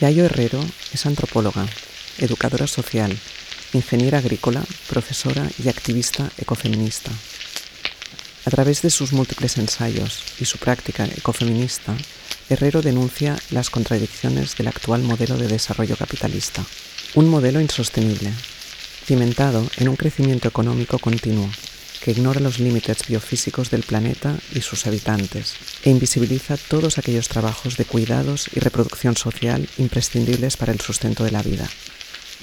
Yayo Herrero es antropóloga, educadora social, ingeniera agrícola, profesora y activista ecofeminista. A través de sus múltiples ensayos y su práctica ecofeminista, Herrero denuncia las contradicciones del actual modelo de desarrollo capitalista, un modelo insostenible, cimentado en un crecimiento económico continuo que ignora los límites biofísicos del planeta y sus habitantes e invisibiliza todos aquellos trabajos de cuidados y reproducción social imprescindibles para el sustento de la vida.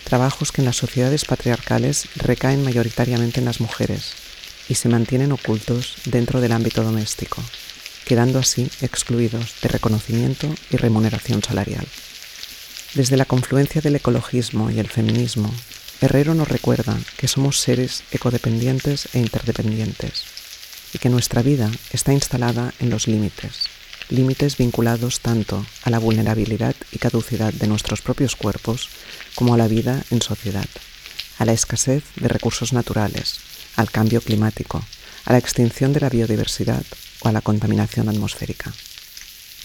Trabajos que en las sociedades patriarcales recaen mayoritariamente en las mujeres y se mantienen ocultos dentro del ámbito doméstico, quedando así excluidos de reconocimiento y remuneración salarial. Desde la confluencia del ecologismo y el feminismo, Herrero nos recuerda que somos seres ecodependientes e interdependientes y que nuestra vida está instalada en los límites, límites vinculados tanto a la vulnerabilidad y caducidad de nuestros propios cuerpos como a la vida en sociedad, a la escasez de recursos naturales, al cambio climático, a la extinción de la biodiversidad o a la contaminación atmosférica.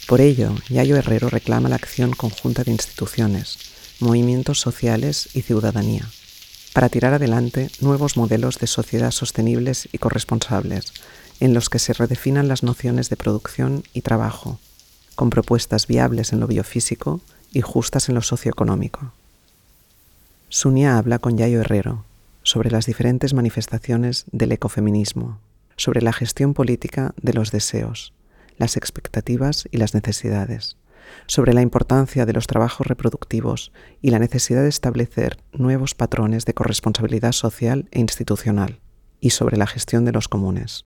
Por ello, Yayo Herrero reclama la acción conjunta de instituciones, movimientos sociales y ciudadanía, para tirar adelante nuevos modelos de sociedad sostenibles y corresponsables, en los que se redefinan las nociones de producción y trabajo, con propuestas viables en lo biofísico y justas en lo socioeconómico. Sunia habla con Yayo Herrero, sobre las diferentes manifestaciones del ecofeminismo, sobre la gestión política de los deseos, las expectativas y las necesidades, sobre la importancia de los trabajos reproductivos y la necesidad de establecer nuevos patrones de corresponsabilidad social e institucional, y sobre la gestión de los comunes.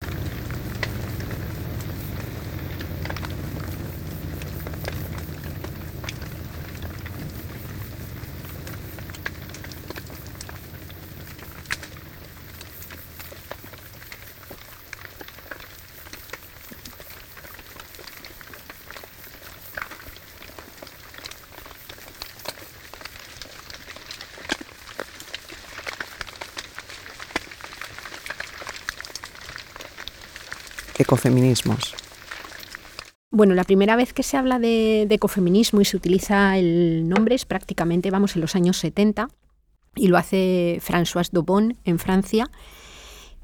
Bueno, la primera vez que se habla de, ecofeminismo y se utiliza el nombre es prácticamente, vamos, en los años 70 y lo hace Françoise Daubon en Francia.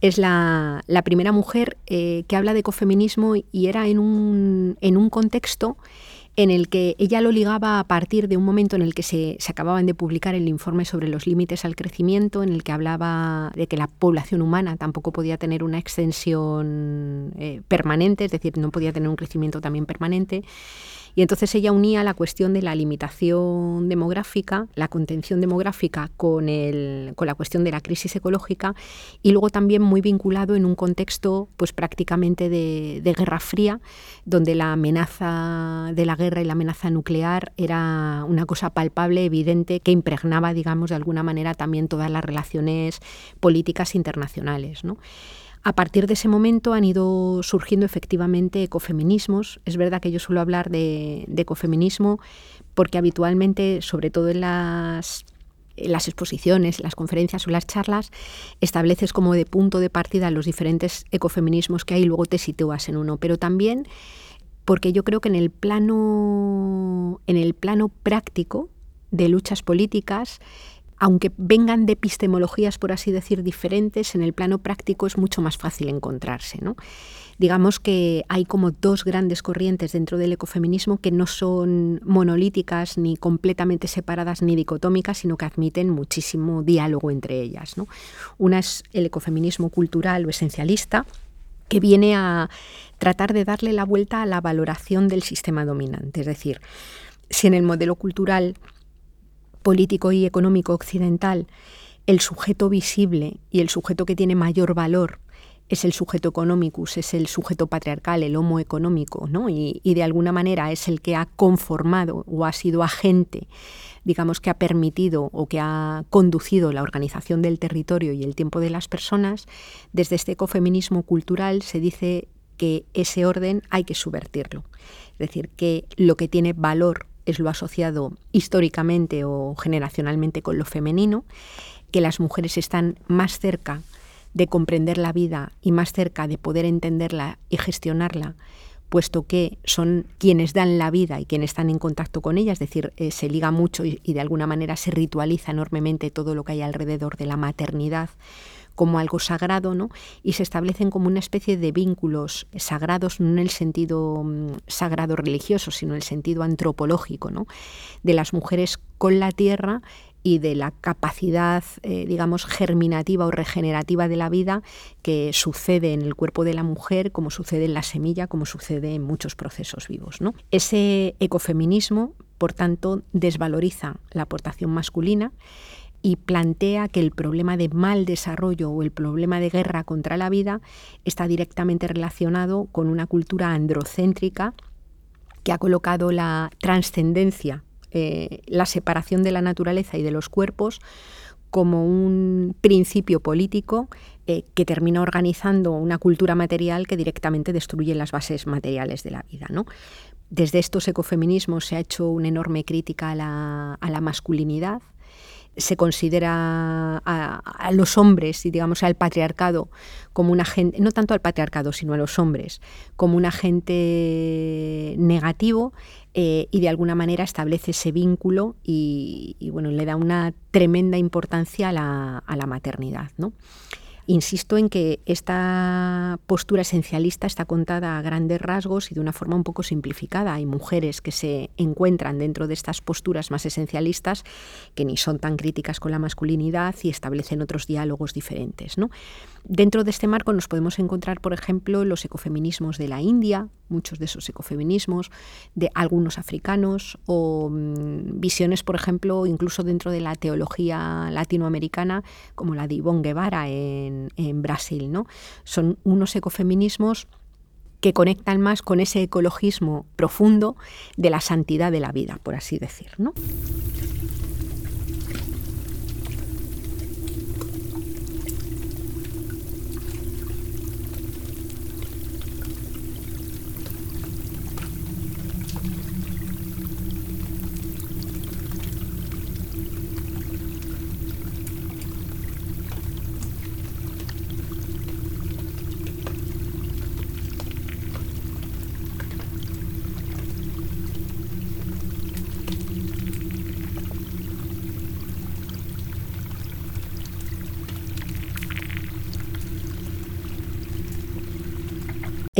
Es la, primera mujer eh, que habla de ecofeminismo y era en un, en un contexto en el que ella lo ligaba a partir de un momento en el que se, acababan de publicar el informe sobre los límites al crecimiento, en el que hablaba de que la población humana tampoco podía tener una extensión eh, permanente, es decir, no podía tener un crecimiento también permanente. Y entonces ella unía la cuestión de la limitación demográfica, la contención demográfica con, el, con la cuestión de la crisis ecológica y luego también muy vinculado en un contexto pues prácticamente de, de guerra fría, donde la amenaza de la guerra y la amenaza nuclear era una cosa palpable, evidente, que impregnaba, digamos, de alguna manera también todas las relaciones políticas internacionales. ¿no? A partir de ese momento han ido surgiendo efectivamente ecofeminismos. Es verdad que yo suelo hablar de, ecofeminismo porque habitualmente, sobre todo en las exposiciones, las conferencias o las charlas, estableces como de punto de partida los diferentes ecofeminismos que hay y luego te sitúas en uno. Pero también porque yo creo que en el plano, en el plano práctico de luchas políticas aunque vengan de epistemologías, por así decir, diferentes, en el plano práctico es mucho más fácil encontrarse. ¿no? Digamos que hay como dos grandes corrientes dentro del ecofeminismo que no son monolíticas ni completamente separadas ni dicotómicas, sino que admiten muchísimo diálogo entre ellas. Una es el ecofeminismo cultural o esencialista, que viene a tratar de darle la vuelta a la valoración del sistema dominante. Es decir, si en el modelo cultural político y económico occidental, el sujeto visible y el sujeto que tiene mayor valor es el sujeto economicus, es el sujeto patriarcal, el homo económico, ¿no? y, y, de alguna manera es el que ha conformado o ha sido agente, digamos que ha permitido o que ha conducido la organización del territorio y el tiempo de las personas, desde este ecofeminismo cultural se dice que ese orden hay que subvertirlo. Es decir, que lo que tiene valor lo asociado históricamente o generacionalmente con lo femenino, que las mujeres están más cerca de comprender la vida y más cerca de poder entenderla y gestionarla puesto que son quienes dan la vida y quienes están en contacto con ella, es decir, eh, se liga mucho y de alguna manera se ritualiza enormemente todo lo que hay alrededor de la maternidad como algo sagrado, ¿no? Y se establecen como una especie de vínculos sagrados, no en el sentido mm, sagrado religioso, sino en el sentido antropológico, ¿no? De las mujeres con la tierra y de la capacidad, eh, digamos, germinativa o regenerativa de la vida que sucede en el cuerpo de la mujer, como sucede en la semilla, como sucede en muchos procesos vivos. ¿no? Ese ecofeminismo, por tanto, desvaloriza la aportación masculina y plantea que el problema de mal desarrollo o el problema de guerra contra la vida está directamente relacionado con una cultura androcéntrica que ha colocado la trascendencia, eh, la separación de la naturaleza y de los cuerpos como un principio político eh, que termina organizando una cultura material que directamente destruye las bases materiales de la vida. ¿no? Desde estos ecofeminismos se ha hecho una enorme crítica a la masculinidad, se considera a, los hombres y digamos al patriarcado como un agente, no tanto al patriarcado, sino a los hombres, como un agente negativo eh, y de alguna manera establece ese vínculo y, bueno, le da una tremenda importancia a la, a la maternidad. ¿no? Insisto en que esta postura esencialista está contada a grandes rasgos y de una forma un poco simplificada. Hay mujeres que se encuentran dentro de estas posturas más esencialistas que ni son tan críticas con la masculinidad y establecen otros diálogos diferentes. Dentro de este marco nos podemos encontrar, por ejemplo, los ecofeminismos de la India, muchos de esos ecofeminismos, de algunos africanos, o mm, visiones, por ejemplo, incluso dentro de la teología latinoamericana, como la de Ivonne Guevara en, en Brasil. ¿no? Son unos ecofeminismos que conectan más con ese ecologismo profundo de la santidad de la vida, por así decir. ¿no?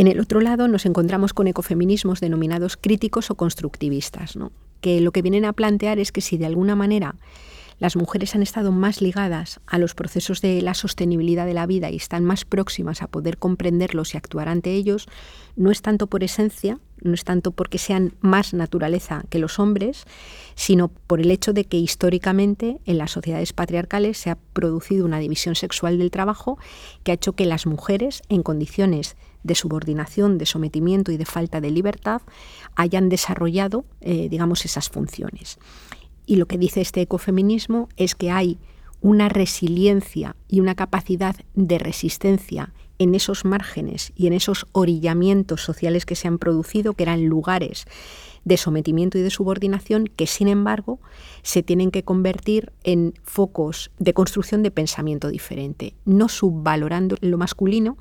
En el otro lado nos encontramos con ecofeminismos denominados críticos o constructivistas, que lo que vienen a plantear es que si de alguna manera las mujeres han estado más ligadas a los procesos de la sostenibilidad de la vida y están más próximas a poder comprenderlos y actuar ante ellos, no es tanto por esencia, no es tanto porque sean más naturaleza que los hombres, sino por el hecho de que históricamente en las sociedades patriarcales se ha producido una división sexual del trabajo que ha hecho que las mujeres en condiciones de subordinación, de sometimiento y de falta de libertad hayan desarrollado, eh, digamos, esas funciones. Y lo que dice este ecofeminismo es que hay una resiliencia y una capacidad de resistencia en esos márgenes y en esos orillamientos sociales que se han producido, que eran lugares de sometimiento y de subordinación, que sin embargo se tienen que convertir en focos de construcción de pensamiento diferente, no subvalorando lo masculino,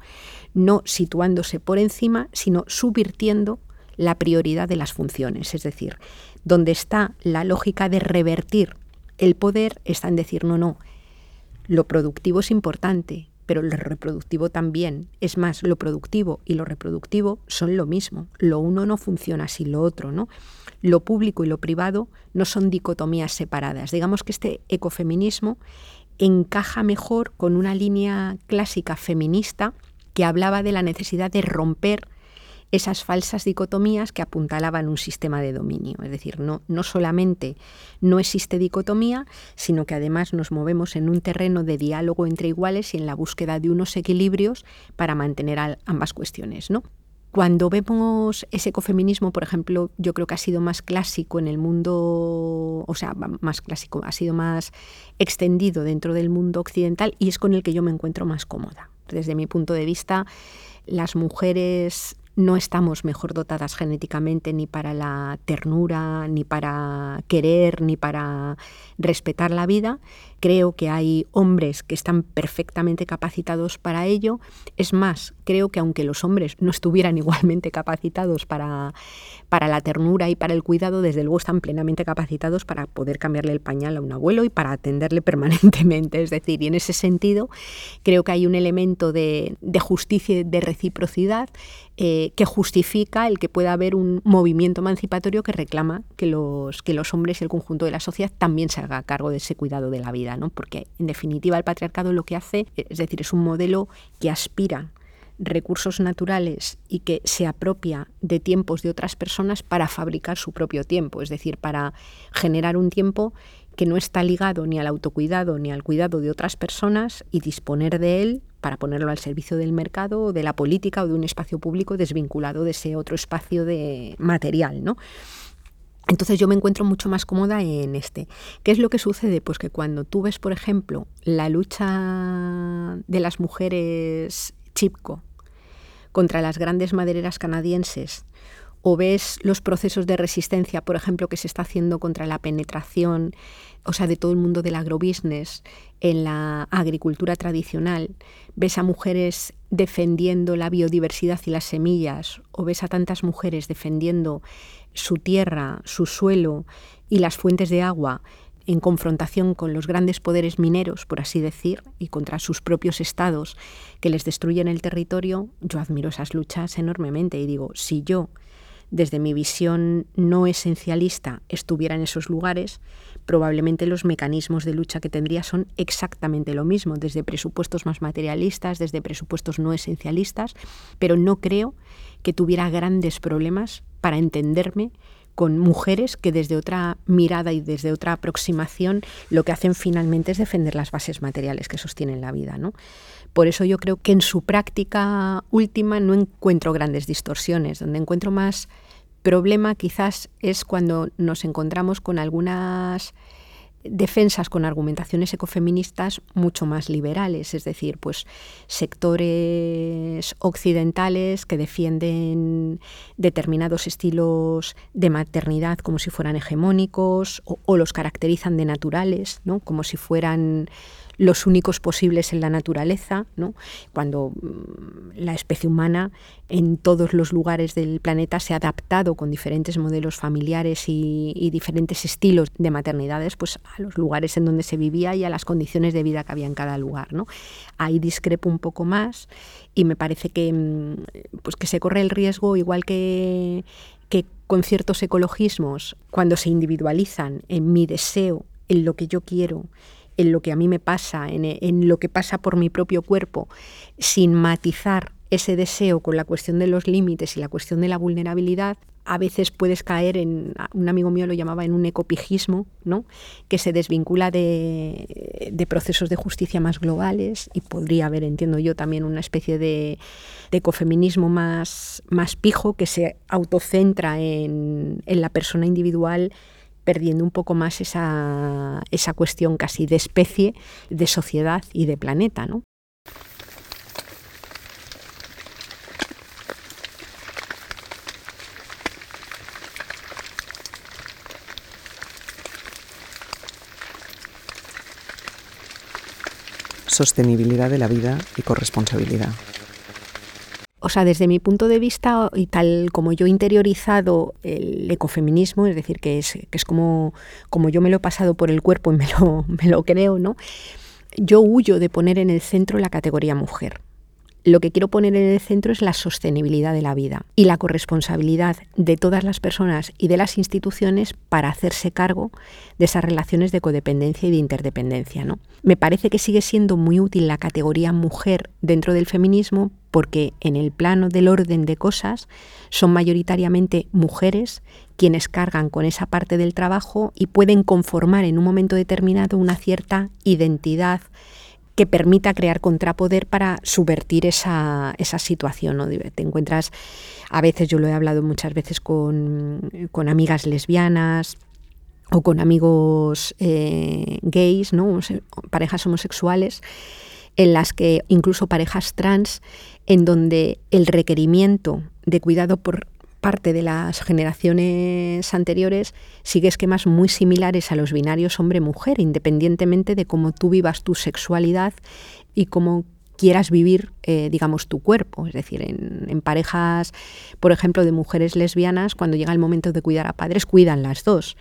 no situándose por encima, sino subvirtiendo la prioridad de las funciones. Es decir, donde está la lógica de revertir el poder, está en decir, no, no, lo productivo es importante, pero lo reproductivo también. Es más, lo productivo y lo reproductivo son lo mismo. Lo uno no funciona sin lo otro, ¿no? Lo público y lo privado no son dicotomías separadas. Digamos que este ecofeminismo encaja mejor con una línea clásica feminista que hablaba de la necesidad de romper esas falsas dicotomías que apuntalaban un sistema de dominio. Es decir, no, no solamente no existe dicotomía, sino que además nos movemos en un terreno de diálogo entre iguales y en la búsqueda de unos equilibrios para mantener ambas cuestiones. ¿no? Cuando vemos ese ecofeminismo, por ejemplo, yo creo que ha sido más clásico en el mundo, o sea, más clásico, ha sido más extendido dentro del mundo occidental y es con el que yo me encuentro más cómoda desde mi punto de vista, las mujeres no estamos mejor dotadas genéticamente ni para la ternura, ni para querer, ni para respetar la vida. Creo que hay hombres que están perfectamente capacitados para ello. Es más, creo que aunque los hombres no estuvieran igualmente capacitados para, para la ternura y para el cuidado, desde luego están plenamente capacitados para poder cambiarle el pañal a un abuelo y para atenderle permanentemente. Es decir, y en ese sentido creo que hay un elemento de, de justicia y de reciprocidad eh, que justifica el que pueda haber un movimiento emancipatorio que reclama que los, que los hombres y el conjunto de la sociedad también se haga cargo de ese cuidado de la vida, ¿no? porque en definitiva el patriarcado lo que hace, es decir, es un modelo que aspira recursos naturales y que se apropia de tiempos de otras personas para fabricar su propio tiempo, es decir, para generar un tiempo que no está ligado ni al autocuidado ni al cuidado de otras personas y disponer de él para ponerlo al servicio del mercado, de la política o de un espacio público desvinculado de ese otro espacio de material, ¿no? Entonces yo me encuentro mucho más cómoda en este. ¿Qué es lo que sucede? Pues que cuando tú ves, por ejemplo, la lucha de las mujeres Chipco contra las grandes madereras canadienses o ves los procesos de resistencia, por ejemplo, que se está haciendo contra la penetración, o sea, de todo el mundo del agrobusiness en la agricultura tradicional, ves a mujeres defendiendo la biodiversidad y las semillas, o ves a tantas mujeres defendiendo su tierra, su suelo y las fuentes de agua en confrontación con los grandes poderes mineros, por así decir, y contra sus propios estados que les destruyen el territorio, yo admiro esas luchas enormemente y digo, si yo desde mi visión no esencialista estuviera en esos lugares, probablemente los mecanismos de lucha que tendría son exactamente lo mismo, desde presupuestos más materialistas, desde presupuestos no esencialistas, pero no creo que tuviera grandes problemas para entenderme con mujeres que desde otra mirada y desde otra aproximación lo que hacen finalmente es defender las bases materiales que sostienen la vida. ¿no? Por eso yo creo que en su práctica última no encuentro grandes distorsiones, donde encuentro más problema quizás es cuando nos encontramos con algunas defensas con argumentaciones ecofeministas mucho más liberales, es decir, pues sectores occidentales que defienden determinados estilos de maternidad como si fueran hegemónicos o, o los caracterizan de naturales, ¿no? como si fueran los únicos posibles en la naturaleza, cuando mm, la especie humana en todos los lugares del planeta se ha adaptado con diferentes modelos familiares y, diferentes estilos de maternidades pues, a los lugares en donde se vivía y a las condiciones de vida que había en cada lugar. ¿no? Ahí discrepo un poco más y me parece que, mm, pues, que se corre el riesgo, igual que, que con ciertos ecologismos, cuando se individualizan en mi deseo, en lo que yo quiero, en lo que a mí me pasa, en, lo que pasa por mi propio cuerpo, sin matizar ese deseo con la cuestión de los límites y la cuestión de la vulnerabilidad, a veces puedes caer en, un amigo mío lo llamaba en un ecopijismo, ¿no? que se desvincula de, procesos de justicia más globales y podría haber, entiendo yo, también una especie de, ecofeminismo más, pijo que se autocentra en, en la persona individual perdiendo un poco más esa, esa cuestión casi de especie, de sociedad y de planeta, ¿no? Sostenibilidad de la vida y corresponsabilidad o sea, desde mi punto de vista y tal como yo he interiorizado el ecofeminismo, es decir, que es, que es como, como yo me lo he pasado por el cuerpo y me lo, me lo creo, ¿no? Yo huyo de poner en el centro la categoría mujer lo que quiero poner en el centro es la sostenibilidad de la vida y la corresponsabilidad de todas las personas y de las instituciones para hacerse cargo de esas relaciones de codependencia y de interdependencia. ¿no? Me parece que sigue siendo muy útil la categoría mujer dentro del feminismo porque en el plano del orden de cosas son mayoritariamente mujeres quienes cargan con esa parte del trabajo y pueden conformar en un momento determinado una cierta identidad que permita crear contrapoder para subvertir esa, esa situación. ¿no? Te encuentras, a veces yo lo he hablado muchas veces con, amigas lesbianas, o con amigos eh, gays, ¿no? parejas homosexuales, en las que incluso parejas trans, en donde el requerimiento de cuidado por parte de las generaciones anteriores sigue esquemas muy similares a los binarios hombre-mujer, independientemente de cómo tú vivas tu sexualidad y cómo quieras vivir, eh, digamos, tu cuerpo. Es decir, en, parejas, por ejemplo, de mujeres lesbianas, cuando llega el momento de cuidar a padres, cuidan las dos.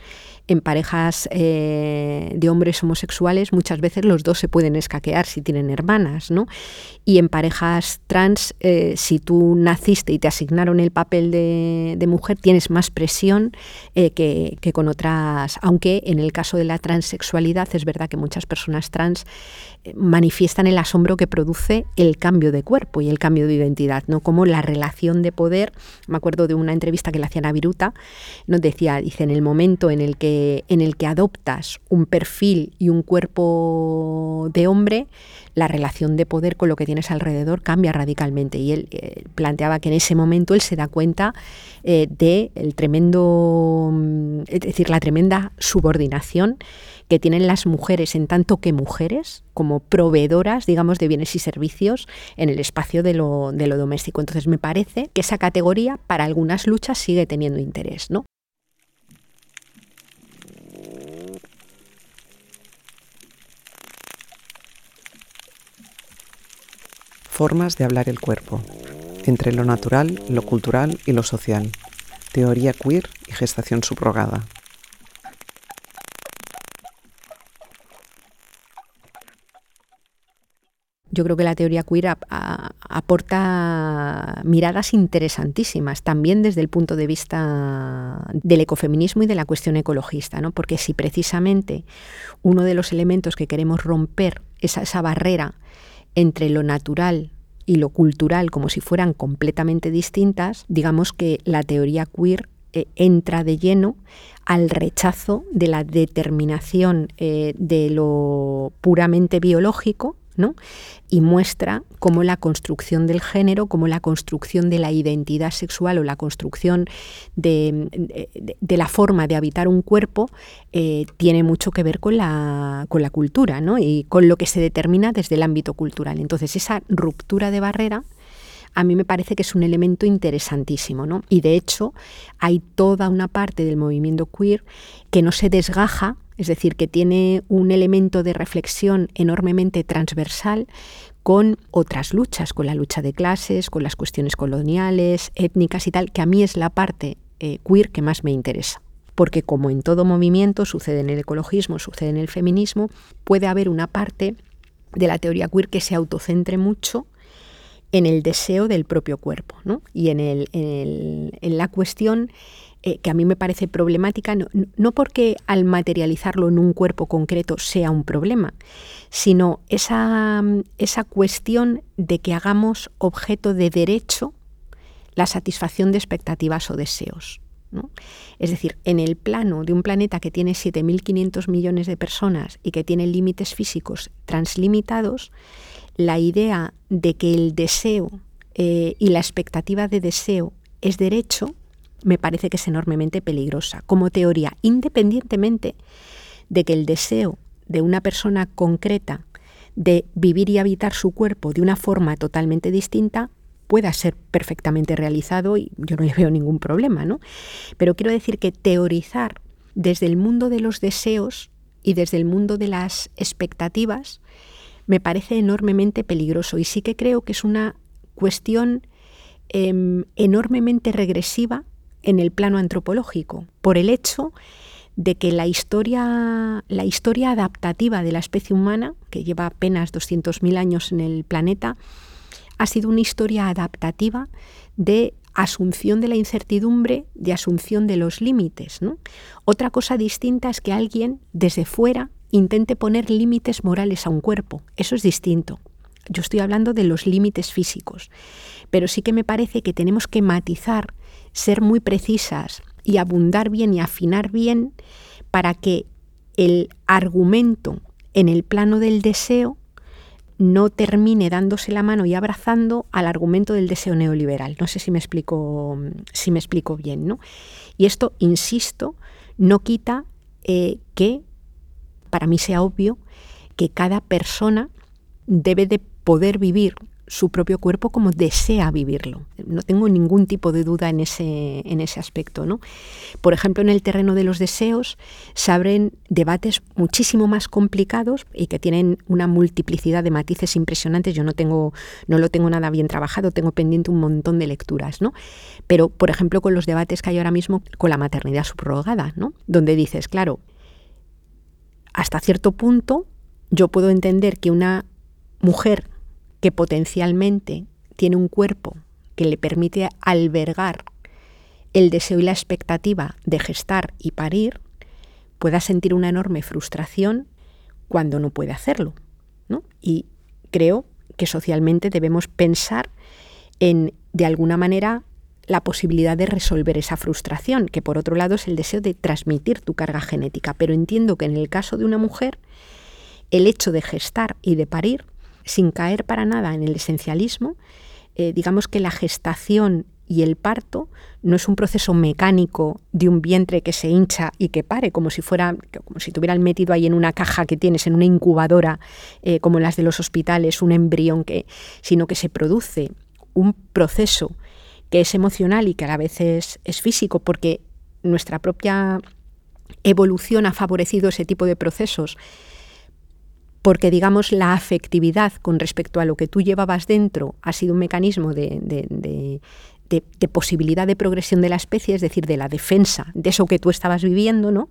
En parejas eh, de hombres homosexuales, muchas veces los dos se pueden escaquear si tienen hermanas, ¿no? Y en parejas trans, eh, si tú naciste y te asignaron el papel de, mujer, tienes más presión que, que con otras, aunque en el caso de la transexualidad es verdad que muchas personas trans manifiestan el asombro que produce el cambio de cuerpo y el cambio de identidad, ¿no? Como la relación de poder, me acuerdo de una entrevista que le hacían a Viruta, nos decía, dice, en el momento en el que, en el que adoptas un perfil y un cuerpo de hombre, la relación de poder con lo que tienes alrededor cambia radicalmente. Y él eh, planteaba que en ese momento él se da cuenta eh, de el tremendo, mm, es decir, la tremenda subordinación que tienen las mujeres en tanto que mujeres como proveedoras, digamos, de bienes y servicios en el espacio de lo, de lo doméstico. Entonces me parece que esa categoría para algunas luchas sigue teniendo interés, ¿no? Formas de hablar el cuerpo, entre lo natural, lo cultural y lo social. Teoría queer y gestación subrogada. yo creo que la teoría queer aporta miradas interesantísimas, también desde el punto de vista del ecofeminismo y de la cuestión ecologista, ¿no? porque si precisamente uno de los elementos que queremos romper es esa barrera entre lo natural y lo cultural como si fueran completamente distintas, digamos que la teoría queer eh, entra de lleno al rechazo de la determinación eh, de lo puramente biológico y muestra cómo la construcción del género, cómo la construcción de la identidad sexual o la construcción de, la forma de habitar un cuerpo eh, tiene mucho que ver con la, con la cultura y con lo que se determina desde el ámbito cultural. Entonces, esa ruptura de barrera a mí me parece que es un elemento interesantísimo, ¿no? Y de hecho, hay toda una parte del movimiento queer que no se desgaja es decir, que tiene un elemento de reflexión enormemente transversal con otras luchas, con la lucha de clases, con las cuestiones coloniales, étnicas y tal, que a mí es la parte eh, queer que más me interesa. Porque como en todo movimiento, sucede en el ecologismo, sucede en el feminismo, puede haber una parte de la teoría queer que se autocentre mucho en el deseo del propio cuerpo ¿no? y en, el, en la cuestión eh, que a mí me parece problemática, no, porque al materializarlo en un cuerpo concreto sea un problema, sino esa, esa cuestión de que hagamos objeto de derecho la satisfacción de expectativas o deseos. Es decir, en el plano de un planeta que tiene 7.500 millones de personas y que tiene límites físicos translimitados, la idea de que el deseo eh, y la expectativa de deseo es derecho me parece que es enormemente peligrosa como teoría, independientemente de que el deseo de una persona concreta de vivir y habitar su cuerpo de una forma totalmente distinta pueda ser perfectamente realizado y yo no le veo ningún problema, ¿no? Pero quiero decir que teorizar desde el mundo de los deseos y desde el mundo de las expectativas me parece enormemente peligroso y sí que creo que es una cuestión em, enormemente regresiva en el plano antropológico, por el hecho de que la historia, la historia adaptativa de la especie humana, que lleva apenas 200.000 años en el planeta, ha sido una historia adaptativa de asunción de la incertidumbre, de asunción de los límites. Otra cosa distinta es que alguien desde fuera intente poner límites morales a un cuerpo. Eso es distinto. Yo estoy hablando de los límites físicos. Pero sí que me parece que tenemos que matizar ser muy precisas y abundar bien y afinar bien para que el argumento en el plano del deseo no termine dándose la mano y abrazando al argumento del deseo neoliberal. No sé si me explico, si me explico bien, ¿no? Y esto, insisto, no quita eh, que para mí sea obvio que cada persona debe de poder vivir su propio cuerpo como desea vivirlo. No tengo ningún tipo de duda en ese, en ese aspecto. ¿no? Por ejemplo, en el terreno de los deseos se abren debates muchísimo más complicados y que tienen una multiplicidad de matices impresionantes. Yo no, tengo, no lo tengo nada bien trabajado, tengo pendiente un montón de lecturas. ¿no? Pero, por ejemplo, con los debates que hay ahora mismo con la maternidad subrogada, ¿no? donde dices, claro, hasta cierto punto yo puedo entender que una mujer que potencialmente tiene un cuerpo que le permite albergar el deseo y la expectativa de gestar y parir, pueda sentir una enorme frustración cuando no puede hacerlo. Y creo que socialmente debemos pensar en, de alguna manera, la posibilidad de resolver esa frustración, que por otro lado es el deseo de transmitir tu carga genética. Pero entiendo que en el caso de una mujer, el hecho de gestar y de parir sin caer para nada en el esencialismo, eh, digamos que la gestación y el parto no es un proceso mecánico de un vientre que se hincha y que pare, como si fuera, como si tuvieran metido ahí en una caja que tienes, en una incubadora, eh, como las de los hospitales, un embrión que, sino que se produce un proceso que es emocional y que a la vez es físico, porque nuestra propia evolución ha favorecido ese tipo de procesos porque digamos la afectividad con respecto a lo que tú llevabas dentro ha sido un mecanismo de, posibilidad de progresión de la especie, es decir, de la defensa de eso que tú estabas viviendo, ¿no?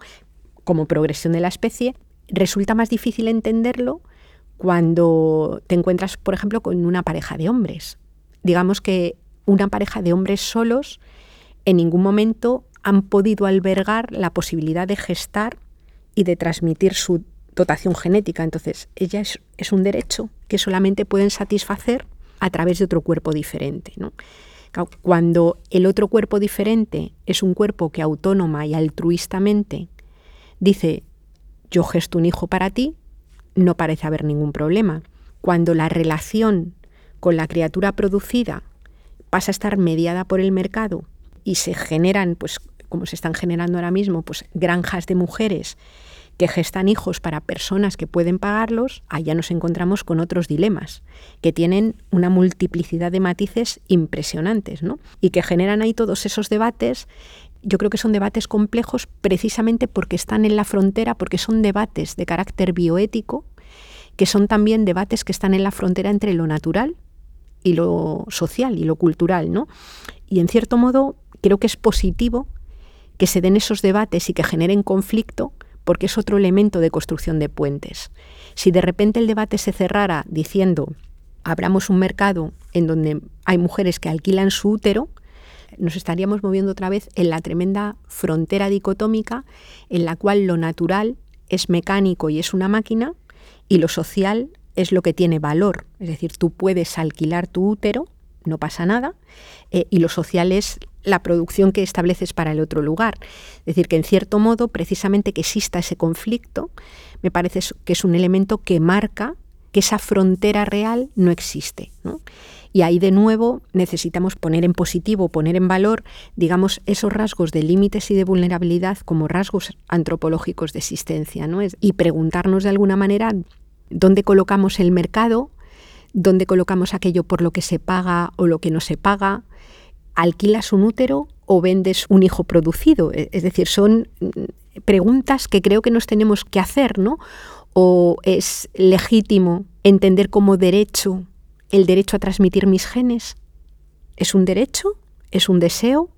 como progresión de la especie, resulta más difícil entenderlo cuando te encuentras, por ejemplo, con una pareja de hombres. Digamos que una pareja de hombres solos en ningún momento han podido albergar la posibilidad de gestar y de transmitir su dotación genética. Entonces, ella es, un derecho que solamente pueden satisfacer a través de otro cuerpo diferente. Cuando el otro cuerpo diferente es un cuerpo que autónoma y altruistamente dice, yo gesto un hijo para ti, no parece haber ningún problema. Cuando la relación con la criatura producida pasa a estar mediada por el mercado y se generan, pues como se están generando ahora mismo, pues granjas de mujeres que gestan hijos para personas que pueden pagarlos, allá nos encontramos con otros dilemas, que tienen una multiplicidad de matices impresionantes, ¿no? Y que generan ahí todos esos debates. Yo creo que son debates complejos precisamente porque están en la frontera, porque son debates de carácter bioético, que son también debates que están en la frontera entre lo natural y lo social y lo cultural, ¿no? Y en cierto modo creo que es positivo que se den esos debates y que generen conflicto, porque es otro elemento de construcción de puentes. Si de repente el debate se cerrara diciendo, abramos un mercado en donde hay mujeres que alquilan su útero, nos estaríamos moviendo otra vez en la tremenda frontera dicotómica en la cual lo natural es mecánico y es una máquina y lo social es lo que tiene valor. Es decir, tú puedes alquilar tu útero, no pasa nada, eh, y lo social es la producción que estableces para el otro lugar. Es decir, que en cierto modo, precisamente que exista ese conflicto, me parece que es un elemento que marca que esa frontera real no existe. Y ahí de nuevo necesitamos poner en positivo, poner en valor, digamos, esos rasgos de límites y de vulnerabilidad como rasgos antropológicos de existencia, ¿no? y preguntarnos de alguna manera dónde colocamos el mercado, dónde colocamos aquello por lo que se paga o lo que no se paga, ¿alquilas un útero o vendes un hijo producido? E, es decir, son mm, preguntas que creo que nos tenemos que hacer, ¿no? ¿O es legítimo entender como derecho el derecho a transmitir mis genes? ¿Es un derecho? ¿Es un deseo?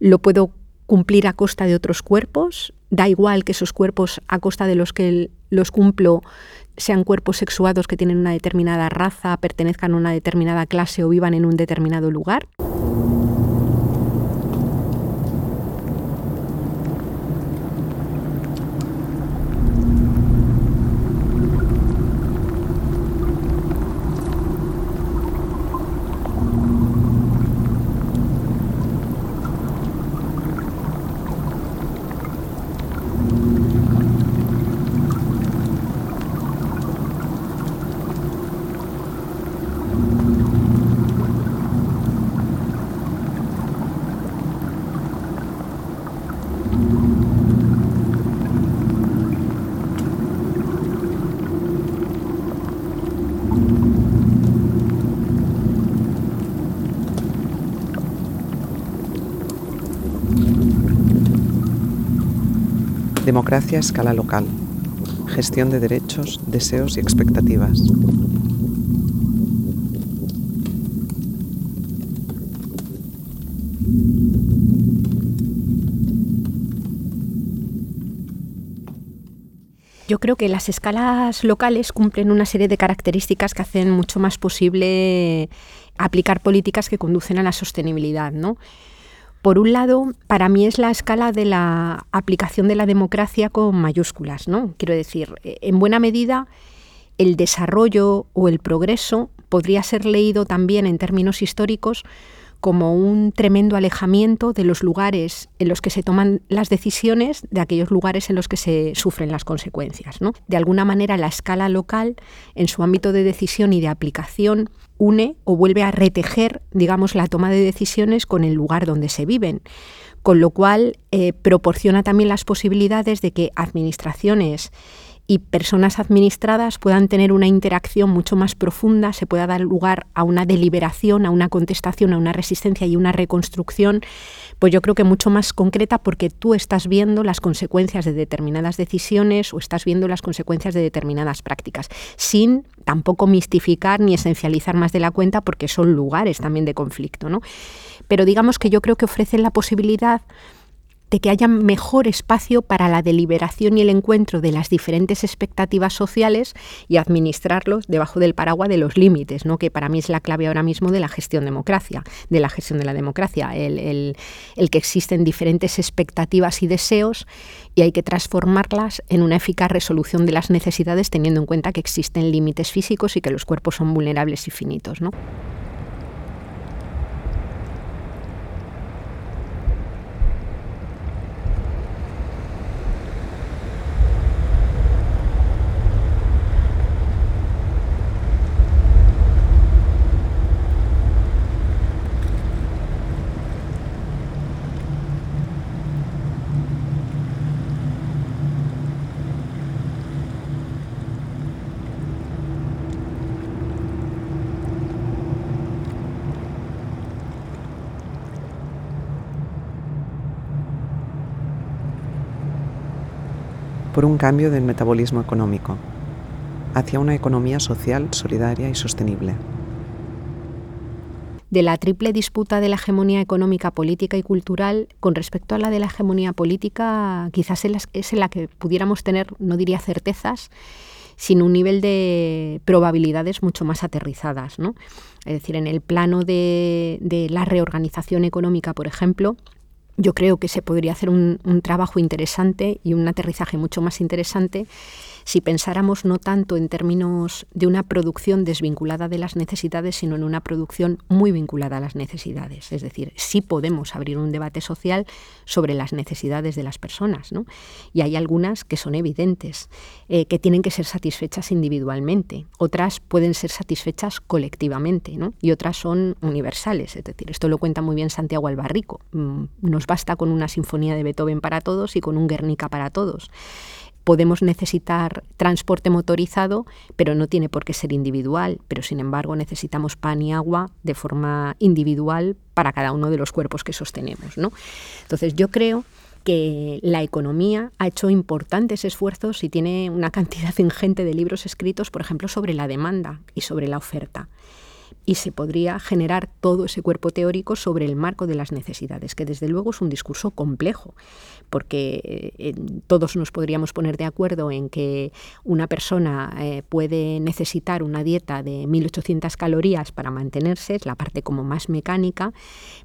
¿Lo puedo cumplir a costa de otros cuerpos? Da igual que esos cuerpos a costa de los que los cumplo sean cuerpos sexuados que tienen una determinada raza, pertenezcan a una determinada clase o vivan en un determinado lugar. Democracia a escala local. Gestión de derechos, deseos y expectativas. Yo creo que las escalas locales cumplen una serie de características que hacen mucho más posible aplicar políticas que conducen a la sostenibilidad, ¿no? Por un lado, para mí es la escala de la aplicación de la democracia con mayúsculas, ¿no? Quiero decir, en buena medida el desarrollo o el progreso podría ser leído también en términos históricos como un tremendo alejamiento de los lugares en los que se toman las decisiones de aquellos lugares en los que se sufren las consecuencias. De alguna manera, la escala local, en su ámbito de decisión y de aplicación, une o vuelve a retejer, digamos, la toma de decisiones con el lugar donde se viven con lo cual eh, proporciona también las posibilidades de que administraciones y personas administradas puedan tener una interacción mucho más profunda, se pueda dar lugar a una deliberación, a una contestación, a una resistencia y una reconstrucción, pues yo creo que mucho más concreta porque tú estás viendo las consecuencias de determinadas decisiones o estás viendo las consecuencias de determinadas prácticas, sin tampoco mistificar ni esencializar más de la cuenta porque son lugares también de conflicto, ¿no? Pero digamos que yo creo que ofrecen la posibilidad de que haya mejor espacio para la deliberación y el encuentro de las diferentes expectativas sociales y administrarlos debajo del paraguas de los límites, ¿no? que para mí es la clave ahora mismo de la gestión democracia, de la gestión de la democracia, el, el que existen diferentes expectativas y deseos y hay que transformarlas en una eficaz resolución de las necesidades teniendo en cuenta que existen límites físicos y que los cuerpos son vulnerables y finitos. ¿no? Por un cambio del metabolismo económico hacia una economía social, solidaria y sostenible. De la triple disputa de la hegemonía económica, política y cultural, con respecto a la de la hegemonía política, quizás es en la que pudiéramos tener, no diría certezas, sino un nivel de probabilidades mucho más aterrizadas. ¿no? Es decir, en el plano de la reorganización económica, por ejemplo, yo creo que se podría hacer un, trabajo interesante y un aterrizaje mucho más interesante si pensáramos no tanto en términos de una producción desvinculada de las necesidades, sino en una producción muy vinculada a las necesidades. Es decir, sí podemos abrir un debate social sobre las necesidades de las personas, ¿no? Y hay algunas que son evidentes, eh, que tienen que ser satisfechas individualmente, otras pueden ser satisfechas colectivamente, ¿no? Y otras son universales. Es decir, esto lo cuenta muy bien Santiago Albarrico. Mm, nos basta con una sinfonía de Beethoven para todos y con un Guernica para todos podemos necesitar transporte motorizado, pero no tiene por qué ser individual, pero sin embargo necesitamos pan y agua de forma individual para cada uno de los cuerpos que sostenemos. ¿no? Entonces yo creo que la economía ha hecho importantes esfuerzos y tiene una cantidad ingente de libros escritos, por ejemplo, sobre la demanda y sobre la oferta y se podría generar todo ese cuerpo teórico sobre el marco de las necesidades, que desde luego es un discurso complejo, porque eh, todos nos podríamos poner de acuerdo en que una persona eh, puede necesitar una dieta de 1.800 calorías para mantenerse, es la parte como más mecánica,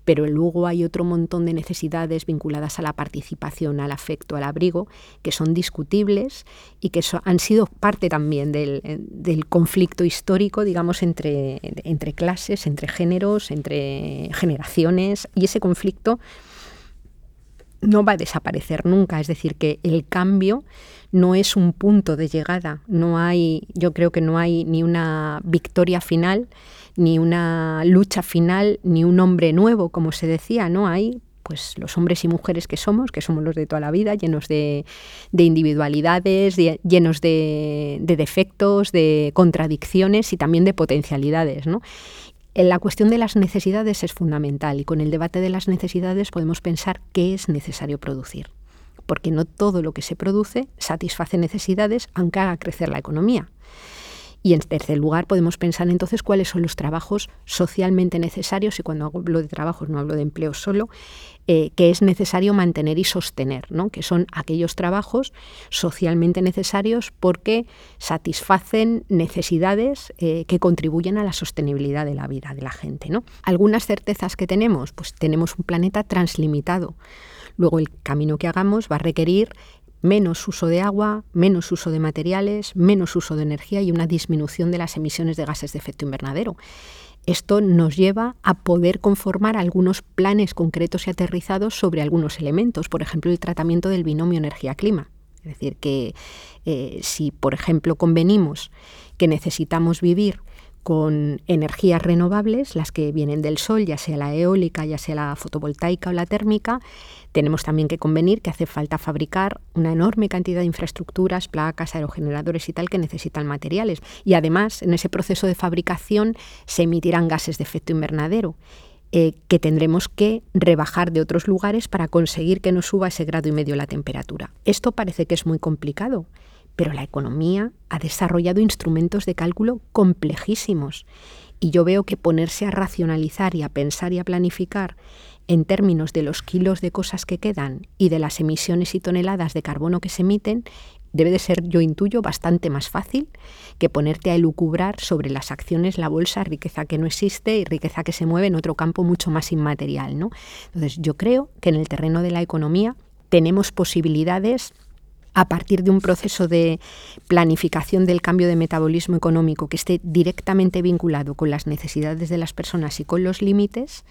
pero luego hay otro montón de necesidades vinculadas a la participación, al afecto, al abrigo, que son discutibles y que han sido parte también del, del conflicto histórico, digamos, entre, entre entre clases, entre géneros, entre generaciones, y ese conflicto no va a desaparecer nunca. Es decir, que el cambio no es un punto de llegada. No hay, yo creo que no hay ni una victoria final, ni una lucha final, ni un hombre nuevo, como se decía. No hay pues los hombres y mujeres que somos, que somos los de toda la vida, llenos de, individualidades, llenos de, defectos, de contradicciones y también de potencialidades. ¿no? La cuestión de las necesidades es fundamental y con el debate de las necesidades podemos pensar qué es necesario producir porque no todo lo que se produce satisface necesidades aunque haga crecer la economía. Y en tercer lugar, podemos pensar entonces cuáles son los trabajos socialmente necesarios, y cuando hablo de trabajos no hablo de empleo solo, eh, que es necesario mantener y sostener, ¿no? que son aquellos trabajos socialmente necesarios porque satisfacen necesidades eh, que contribuyen a la sostenibilidad de la vida de la gente. ¿no? Algunas certezas que tenemos, pues tenemos un planeta translimitado. Luego el camino que hagamos va a requerir menos uso de agua, menos uso de materiales, menos uso de energía y una disminución de las emisiones de gases de efecto invernadero. Esto nos lleva a poder conformar algunos planes concretos y aterrizados sobre algunos elementos, por ejemplo, el tratamiento del binomio energía-clima. Es decir, que eh, si, por ejemplo, convenimos que necesitamos vivir con energías renovables, las que vienen del sol, ya sea la eólica, ya sea la fotovoltaica o la térmica, tenemos también que convenir que hace falta fabricar una enorme cantidad de infraestructuras, placas, aerogeneradores y tal que necesitan materiales. Y además, en ese proceso de fabricación se emitirán gases de efecto invernadero. Eh, que tendremos que rebajar de otros lugares para conseguir que no suba ese grado y medio la temperatura. Esto parece que es muy complicado, pero la economía ha desarrollado instrumentos de cálculo complejísimos y yo veo que ponerse a racionalizar y a pensar y a planificar en términos de los kilos de cosas que quedan y de las emisiones y toneladas de carbono que se emiten, debe de ser, yo intuyo, bastante más fácil que ponerte a elucubrar sobre las acciones, la bolsa, riqueza que no existe y riqueza que se mueve en otro campo mucho más inmaterial. ¿no? Entonces, yo creo que en el terreno de la economía tenemos posibilidades a partir de un proceso de planificación del cambio de metabolismo económico que esté directamente vinculado con las necesidades de las personas y con los límites,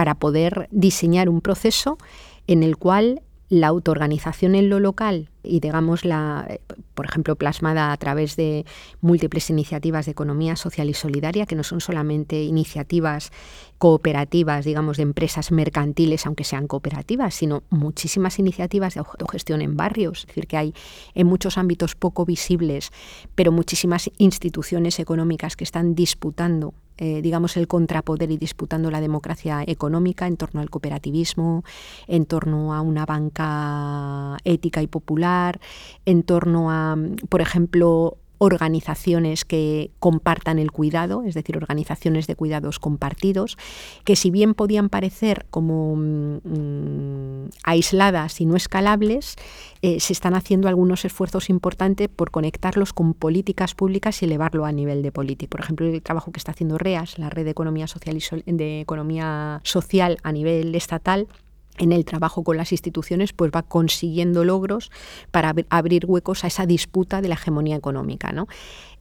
para poder diseñar un proceso en el cual la autoorganización en lo local y digamos la por ejemplo plasmada a través de múltiples iniciativas de economía social y solidaria que no son solamente iniciativas cooperativas digamos de empresas mercantiles aunque sean cooperativas sino muchísimas iniciativas de autogestión en barrios. Es decir que hay en muchos ámbitos poco visibles pero muchísimas instituciones económicas que están disputando eh, digamos, el contrapoder y disputando la democracia económica en torno al cooperativismo, en torno a una banca ética y popular, en torno a, por ejemplo, organizaciones que compartan el cuidado, es decir, organizaciones de cuidados compartidos, que si bien podían parecer como mm, aisladas y no escalables, eh, se están haciendo algunos esfuerzos importantes por conectarlos con políticas públicas y elevarlo a nivel de política. Por ejemplo, el trabajo que está haciendo REAS, la Red de Economía Social, y de Economía Social a nivel estatal, en el trabajo con las instituciones, pues va consiguiendo logros para abrir huecos a esa disputa de la hegemonía económica. ¿no?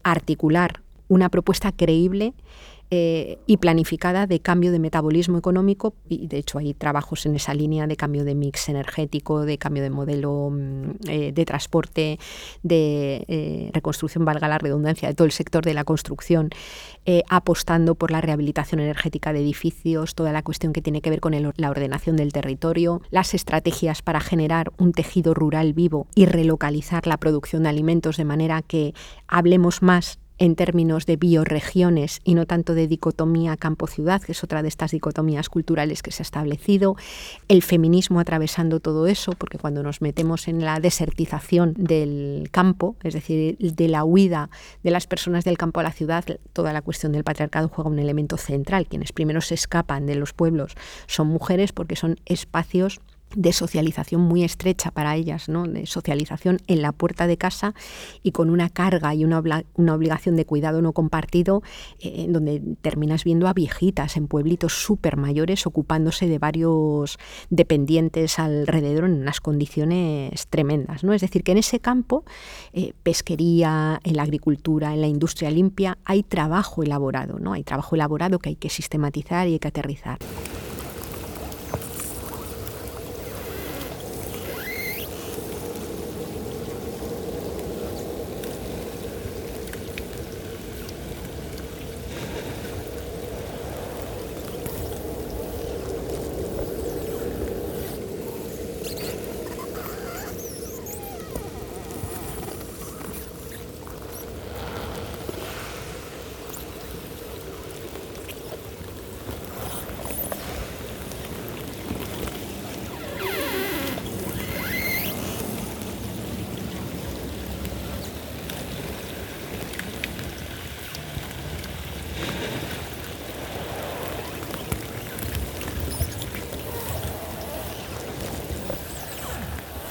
Articular una propuesta creíble eh, y planificada de cambio de metabolismo económico y de hecho hay trabajos en esa línea de cambio de mix energético, de cambio de modelo mm, eh, de transporte, de eh, reconstrucción, valga la redundancia, de todo el sector de la construcción, apostando por la rehabilitación energética de edificios, toda la cuestión que tiene que ver con la ordenación del territorio, las estrategias para generar un tejido rural vivo y relocalizar la producción de alimentos de manera que hablemos más en términos de bioregiones y no tanto de dicotomía campo-ciudad, que es otra de estas dicotomías culturales que se ha establecido, el feminismo atravesando todo eso, porque cuando nos metemos en la desertización del campo, es decir, de la huida de las personas del campo a la ciudad, toda la cuestión del patriarcado juega un elemento central. Quienes primero se escapan de los pueblos son mujeres porque son espacios de socialización muy estrecha para ellas, ¿no? de socialización en la puerta de casa y con una carga y una, una obligación de cuidado no compartido, eh, donde terminas viendo a viejitas en pueblitos súper mayores ocupándose de varios dependientes alrededor en unas condiciones tremendas. ¿no? Es decir, que en ese campo, eh, pesquería, en la agricultura, en la industria limpia, hay trabajo elaborado, ¿no? hay trabajo elaborado que hay que sistematizar y hay que aterrizar.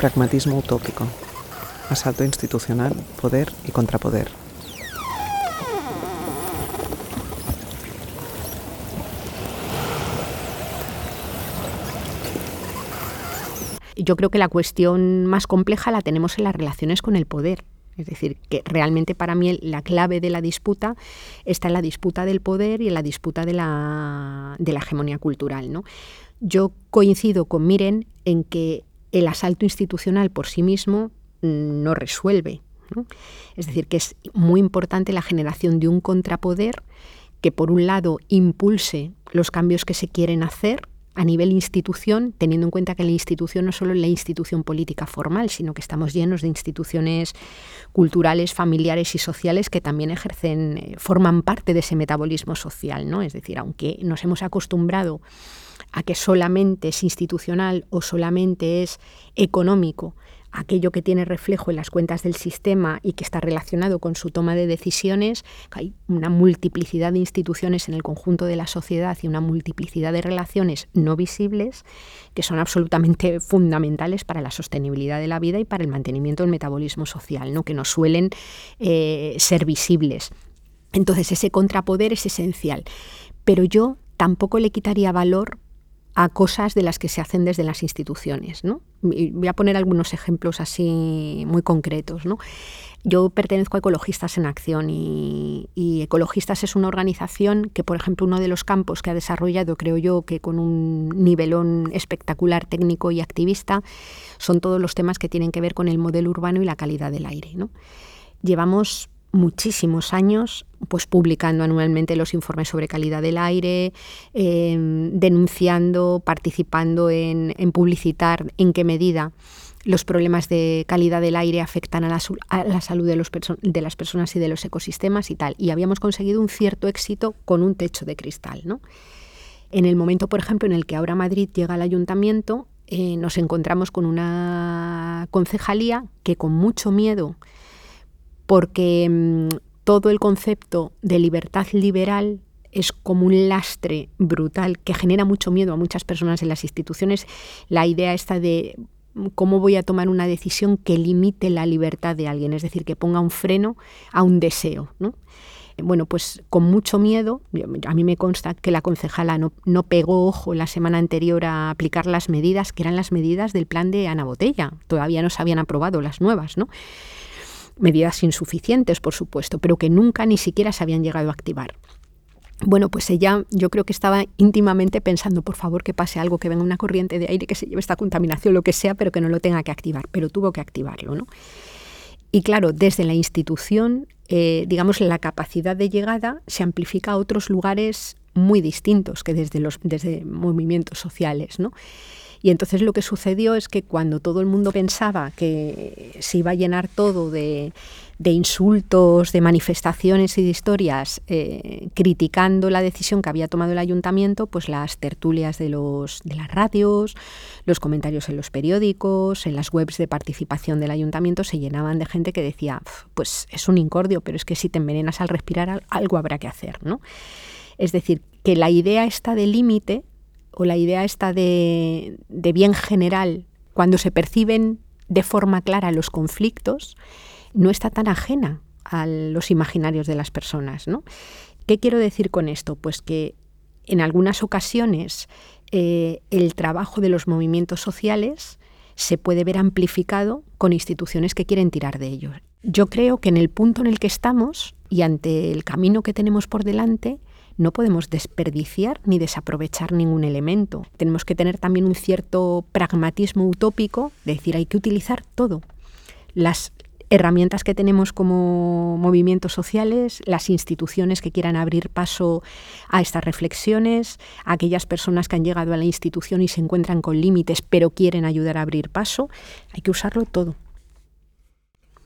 Pragmatismo utópico. Asalto institucional, poder y contrapoder. Yo creo que la cuestión más compleja la tenemos en las relaciones con el poder. Es decir, que realmente para mí la clave de la disputa está en la disputa del poder y en la disputa de la, de la hegemonía cultural. ¿no? Yo coincido con Miren en que el asalto institucional por sí mismo no resuelve. Es decir, que es muy importante la generación de un contrapoder que, por un lado, impulse los cambios que se quieren hacer a nivel institución, teniendo en cuenta que la institución no solo es la institución política formal, sino que estamos llenos de instituciones culturales, familiares y sociales que también ejercen, eh, forman parte de ese metabolismo social, ¿no? Es decir, aunque nos hemos acostumbrado a que solamente es institucional o solamente es económico, aquello que tiene reflejo en las cuentas del sistema y que está relacionado con su toma de decisiones, hay una multiplicidad de instituciones en el conjunto de la sociedad y una multiplicidad de relaciones no visibles que son absolutamente fundamentales para la sostenibilidad de la vida y para el mantenimiento del metabolismo social, ¿no? que no suelen eh, ser visibles. Entonces ese contrapoder es esencial, pero yo tampoco le quitaría valor a cosas de las que se hacen desde las instituciones. ¿no? voy a poner algunos ejemplos así muy concretos. ¿no? Yo pertenezco a Ecologistas en Acción y, Ecologistas es una organización que, por ejemplo, uno de los campos que ha desarrollado, creo yo, que con un nivelón espectacular técnico y activista, son todos los temas que tienen que ver con el modelo urbano y la calidad del aire. ¿no? Llevamos muchísimos años pues publicando anualmente los informes sobre calidad del aire, em, denunciando, participando en, publicitar en qué medida los problemas de calidad del aire afectan a la, salud de, los de, las personas y de los ecosistemas y tal. Y habíamos conseguido un cierto éxito con un techo de cristal. ¿no? En el momento, por ejemplo, en el que ahora Madrid llega al ayuntamiento, eh, nos encontramos con una concejalía que con mucho miedo porque mm, todo el concepto de libertad liberal es como un lastre brutal que genera mucho miedo a muchas personas en las instituciones. La idea esta de mm, cómo voy a tomar una decisión que limite la libertad de alguien, es decir, que ponga un freno a un deseo. Bueno, pues con mucho miedo, a mí me consta que la concejala no, no, pegó ojo la semana anterior a aplicar las medidas, que eran las medidas del plan de Ana Botella. Todavía no se habían aprobado las nuevas, ¿no? Medidas insuficientes, por supuesto, pero que nunca ni siquiera se habían llegado a activar. Bueno, pues ella yo creo que estaba íntimamente pensando, por favor, que pase algo, que venga una corriente de aire, que se lleve esta contaminación, lo que sea, pero que no lo tenga que activar, pero tuvo que activarlo, ¿no? Y claro, desde la institución, eh, digamos, la capacidad de llegada se amplifica a otros lugares muy distintos que desde los desde movimientos sociales, ¿no? Y entonces lo que sucedió es que cuando todo el mundo pensaba que se iba a llenar todo de, insultos, de manifestaciones y de historias eh, criticando la decisión que había tomado el ayuntamiento, pues las tertulias de, los, de las radios, los comentarios en los periódicos, en las webs de participación del ayuntamiento se llenaban de gente que decía, pues es un incordio, pero es que si te envenenas al respirar algo habrá que hacer, ¿no? Es decir, que la idea está de límite o la idea esta de, bien general, cuando se perciben de forma clara los conflictos, no está tan ajena a los imaginarios de las personas. ¿no? ¿Qué quiero decir con esto? Pues que en algunas ocasiones eh, el trabajo de los movimientos sociales se puede ver amplificado con instituciones que quieren tirar de ellos. Yo creo que en el punto en el que estamos y ante el camino que tenemos por delante, no podemos desperdiciar ni desaprovechar ningún elemento. Tenemos que tener también un cierto pragmatismo utópico, de decir, hay que utilizar todo. Las herramientas que tenemos como movimientos sociales, las instituciones que quieran abrir paso a estas reflexiones, aquellas personas que han llegado a la institución y se encuentran con límites pero quieren ayudar a abrir paso, hay que usarlo todo.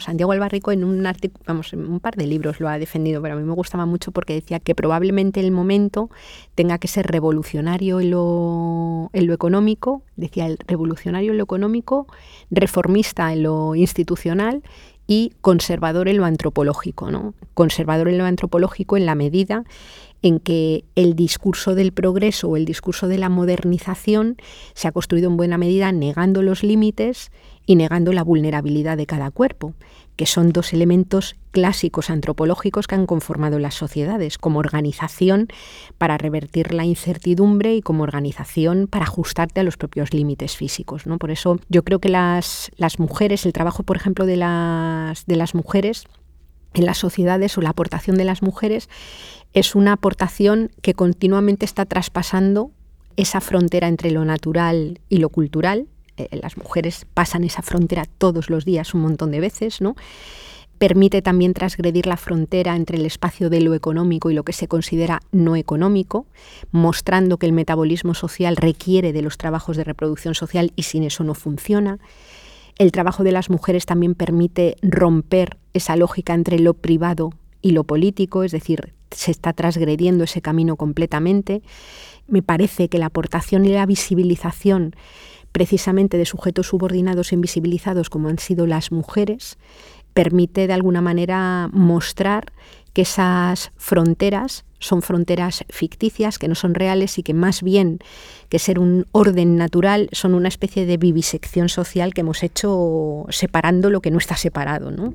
Santiago Albarrico en un vamos, en un par de libros lo ha defendido, pero a mí me gustaba mucho porque decía que probablemente el momento tenga que ser revolucionario en lo, en lo económico, decía el revolucionario en lo económico, reformista en lo institucional y conservador en lo antropológico, ¿no? Conservador en lo antropológico en la medida en que el discurso del progreso o el discurso de la modernización se ha construido en buena medida negando los límites y negando la vulnerabilidad de cada cuerpo, que son dos elementos clásicos antropológicos que han conformado las sociedades, como organización para revertir la incertidumbre y como organización para ajustarte a los propios límites físicos. ¿no? Por eso yo creo que las, las mujeres, el trabajo, por ejemplo, de las, de las mujeres en las sociedades o la aportación de las mujeres es una aportación que continuamente está traspasando esa frontera entre lo natural y lo cultural. Eh, las mujeres pasan esa frontera todos los días un montón de veces, ¿no? Permite también transgredir la frontera entre el espacio de lo económico y lo que se considera no económico, mostrando que el metabolismo social requiere de los trabajos de reproducción social y sin eso no funciona. El trabajo de las mujeres también permite romper esa lógica entre lo privado y lo político, es decir, se está transgrediendo ese camino completamente. Me parece que la aportación y la visibilización precisamente de sujetos subordinados e invisibilizados como han sido las mujeres permite de alguna manera mostrar que esas fronteras son fronteras ficticias, que no son reales y que más bien que ser un orden natural son una especie de vivisección social que hemos hecho separando lo que no está separado. ¿no?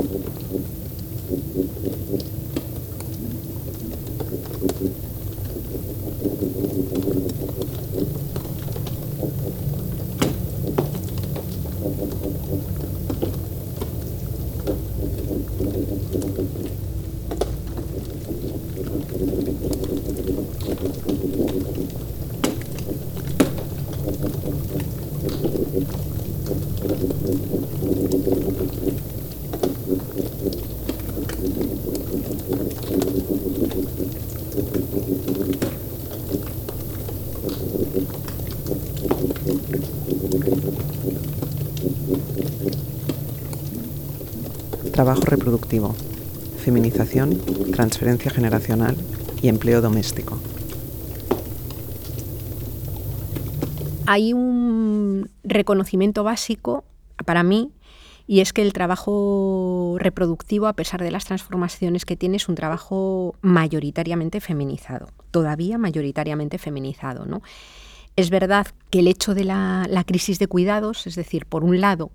Trabajo reproductivo, feminización, transferencia generacional y empleo doméstico. Hay un reconocimiento básico para mí y es que el trabajo reproductivo, a pesar de las transformaciones que tiene, es un trabajo mayoritariamente feminizado, todavía mayoritariamente feminizado. ¿no? Es verdad que el hecho de la, crisis de cuidados, es decir, por un lado,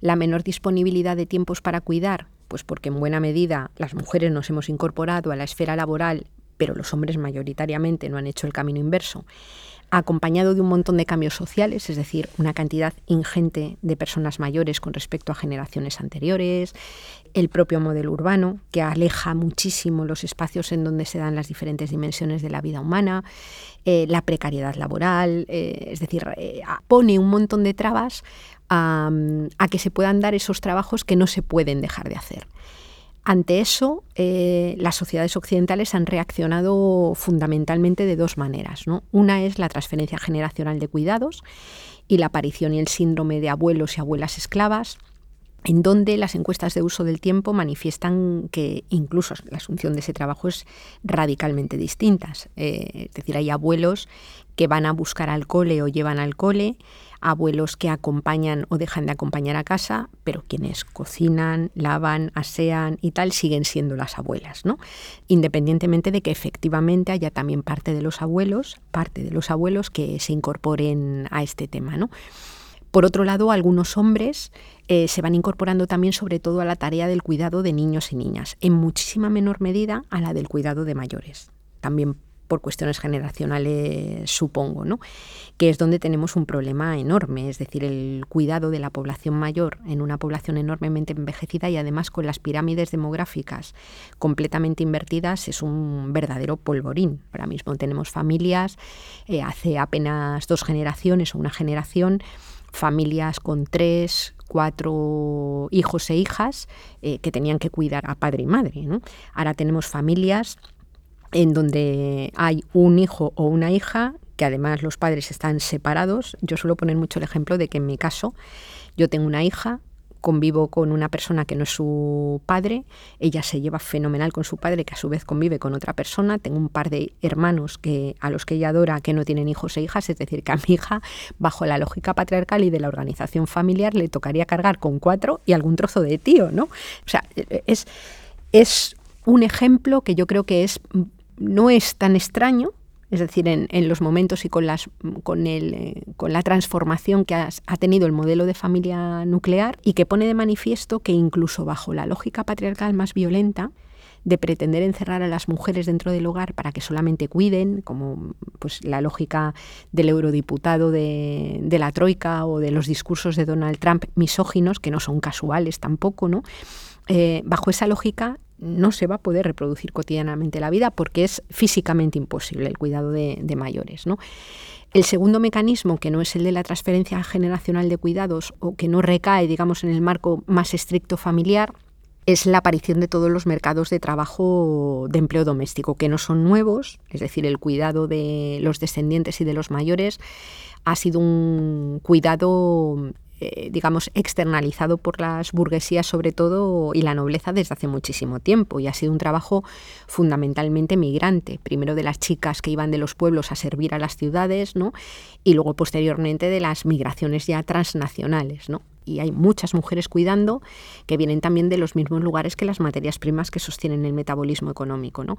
la menor disponibilidad de tiempos para cuidar, pues porque en buena medida las mujeres nos hemos incorporado a la esfera laboral, pero los hombres mayoritariamente no han hecho el camino inverso acompañado de un montón de cambios sociales, es decir, una cantidad ingente de personas mayores con respecto a generaciones anteriores, el propio modelo urbano, que aleja muchísimo los espacios en donde se dan las diferentes dimensiones de la vida humana, eh, la precariedad laboral, eh, es decir, eh, pone un montón de trabas a que se puedan dar esos trabajos que no se pueden dejar de hacer. Ante eso, las sociedades occidentales han reaccionado fundamentalmente de dos maneras. Una es la transferencia generacional de cuidados y la aparición y el síndrome de abuelos y abuelas esclavas, en donde las encuestas de uso del tiempo manifiestan que incluso la asunción de ese trabajo es radicalmente distinta. Eh, es decir, hay abuelos que van a buscar al cole o llevan al cole, abuelos que acompañan o dejan de acompañar a casa, pero quienes cocinan, lavan, asean y tal siguen siendo las abuelas, ¿no? Independientemente de que efectivamente haya también parte de los abuelos, parte de los abuelos que se incorporen a este tema, ¿no? Por otro lado, algunos hombres eh, se van incorporando también sobre todo a la tarea del cuidado de niños y niñas, en muchísima menor medida a la del cuidado de mayores. También por cuestiones generacionales, supongo, ¿no? que es donde tenemos un problema enorme, es decir, el cuidado de la población mayor en una población enormemente envejecida y además con las pirámides demográficas completamente invertidas es un verdadero polvorín. Ahora mismo tenemos familias, eh, hace apenas dos generaciones o una generación, familias con tres, cuatro hijos e hijas eh, que tenían que cuidar a padre y madre. Ahora tenemos familias en donde hay un hijo o una hija, que además los padres están separados. Yo suelo poner mucho el ejemplo de que en mi caso yo tengo una hija convivo con una persona que no es su padre, ella se lleva fenomenal con su padre, que a su vez convive con otra persona, tengo un par de hermanos que, a los que ella adora que no tienen hijos e hijas, es decir, que a mi hija, bajo la lógica patriarcal y de la organización familiar, le tocaría cargar con cuatro y algún trozo de tío, ¿no? O sea, es, es un ejemplo que yo creo que es, no es tan extraño, es decir, en, los momentos y con, las, con, el, eh, con la transformación que ha tenido el modelo de familia nuclear y que pone de manifiesto que incluso bajo la lógica patriarcal más violenta, de pretender encerrar a las mujeres dentro del hogar para que solamente cuiden, como pues la lógica del eurodiputado de, la Troika o de los discursos de Donald Trump misóginos, que no son casuales tampoco, ¿no? Eh, bajo esa lógica no se va a poder reproducir cotidianamente la vida porque es físicamente imposible el cuidado de, mayores. ¿no? El segundo mecanismo, que no es el de la transferencia generacional de cuidados o que no recae, digamos, en el marco más estricto familiar, es la aparición de todos los mercados de trabajo de empleo doméstico, que no son nuevos, es decir, el cuidado de los descendientes y de los mayores ha sido un cuidado eh, digamos, externalizado por las burguesías sobre todo y la nobleza desde hace muchísimo tiempo y ha sido un trabajo fundamentalmente migrante, primero de las chicas que iban de los pueblos a servir a las ciudades, ¿no? y luego posteriormente de las migraciones ya transnacionales, ¿no? y hay muchas mujeres cuidando que vienen también de los mismos lugares que las materias primas que sostienen el metabolismo económico. ¿no?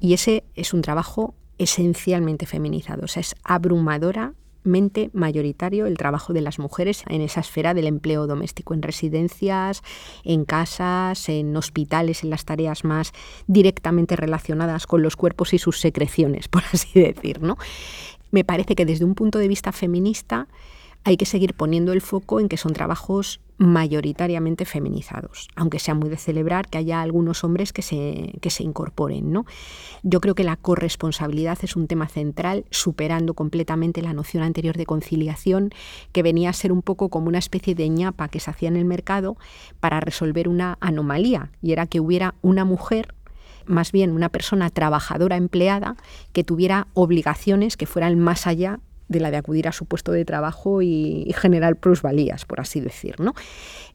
Y ese es un trabajo esencialmente feminizado, o sea, es abrumadora mayoritario el trabajo de las mujeres en esa esfera del empleo doméstico, en residencias, en casas, en hospitales, en las tareas más directamente relacionadas con los cuerpos y sus secreciones, por así decir. ¿no? Me parece que desde un punto de vista feminista hay que seguir poniendo el foco en que son trabajos mayoritariamente feminizados, aunque sea muy de celebrar que haya algunos hombres que se, que se incorporen. ¿no? Yo creo que la corresponsabilidad es un tema central, superando completamente la noción anterior de conciliación, que venía a ser un poco como una especie de ñapa que se hacía en el mercado para resolver una anomalía, y era que hubiera una mujer más bien una persona trabajadora empleada que tuviera obligaciones que fueran más allá de la de acudir a su puesto de trabajo y, generar plusvalías, por así decir. ¿no?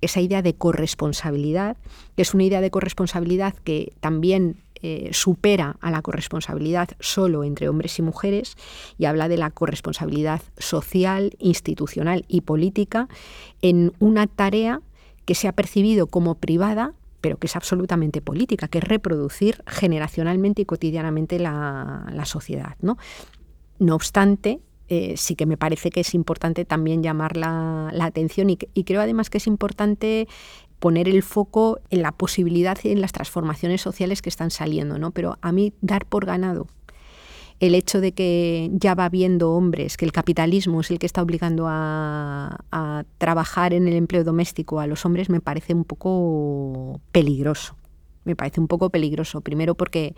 Esa idea de corresponsabilidad, que es una idea de corresponsabilidad que también eh, supera a la corresponsabilidad solo entre hombres y mujeres y habla de la corresponsabilidad social, institucional y política en una tarea que se ha percibido como privada pero que es absolutamente política, que es reproducir generacionalmente y cotidianamente la, la sociedad. ¿no? no obstante, eh, sí que me parece que es importante también llamar la, atención y, creo además que es importante poner el foco en la posibilidad y en las transformaciones sociales que están saliendo, ¿no? Pero a mí dar por ganado el hecho de que ya va viendo hombres, que el capitalismo es el que está obligando a, a, trabajar en el empleo doméstico a los hombres, me parece un poco peligroso. Me parece un poco peligroso. Primero porque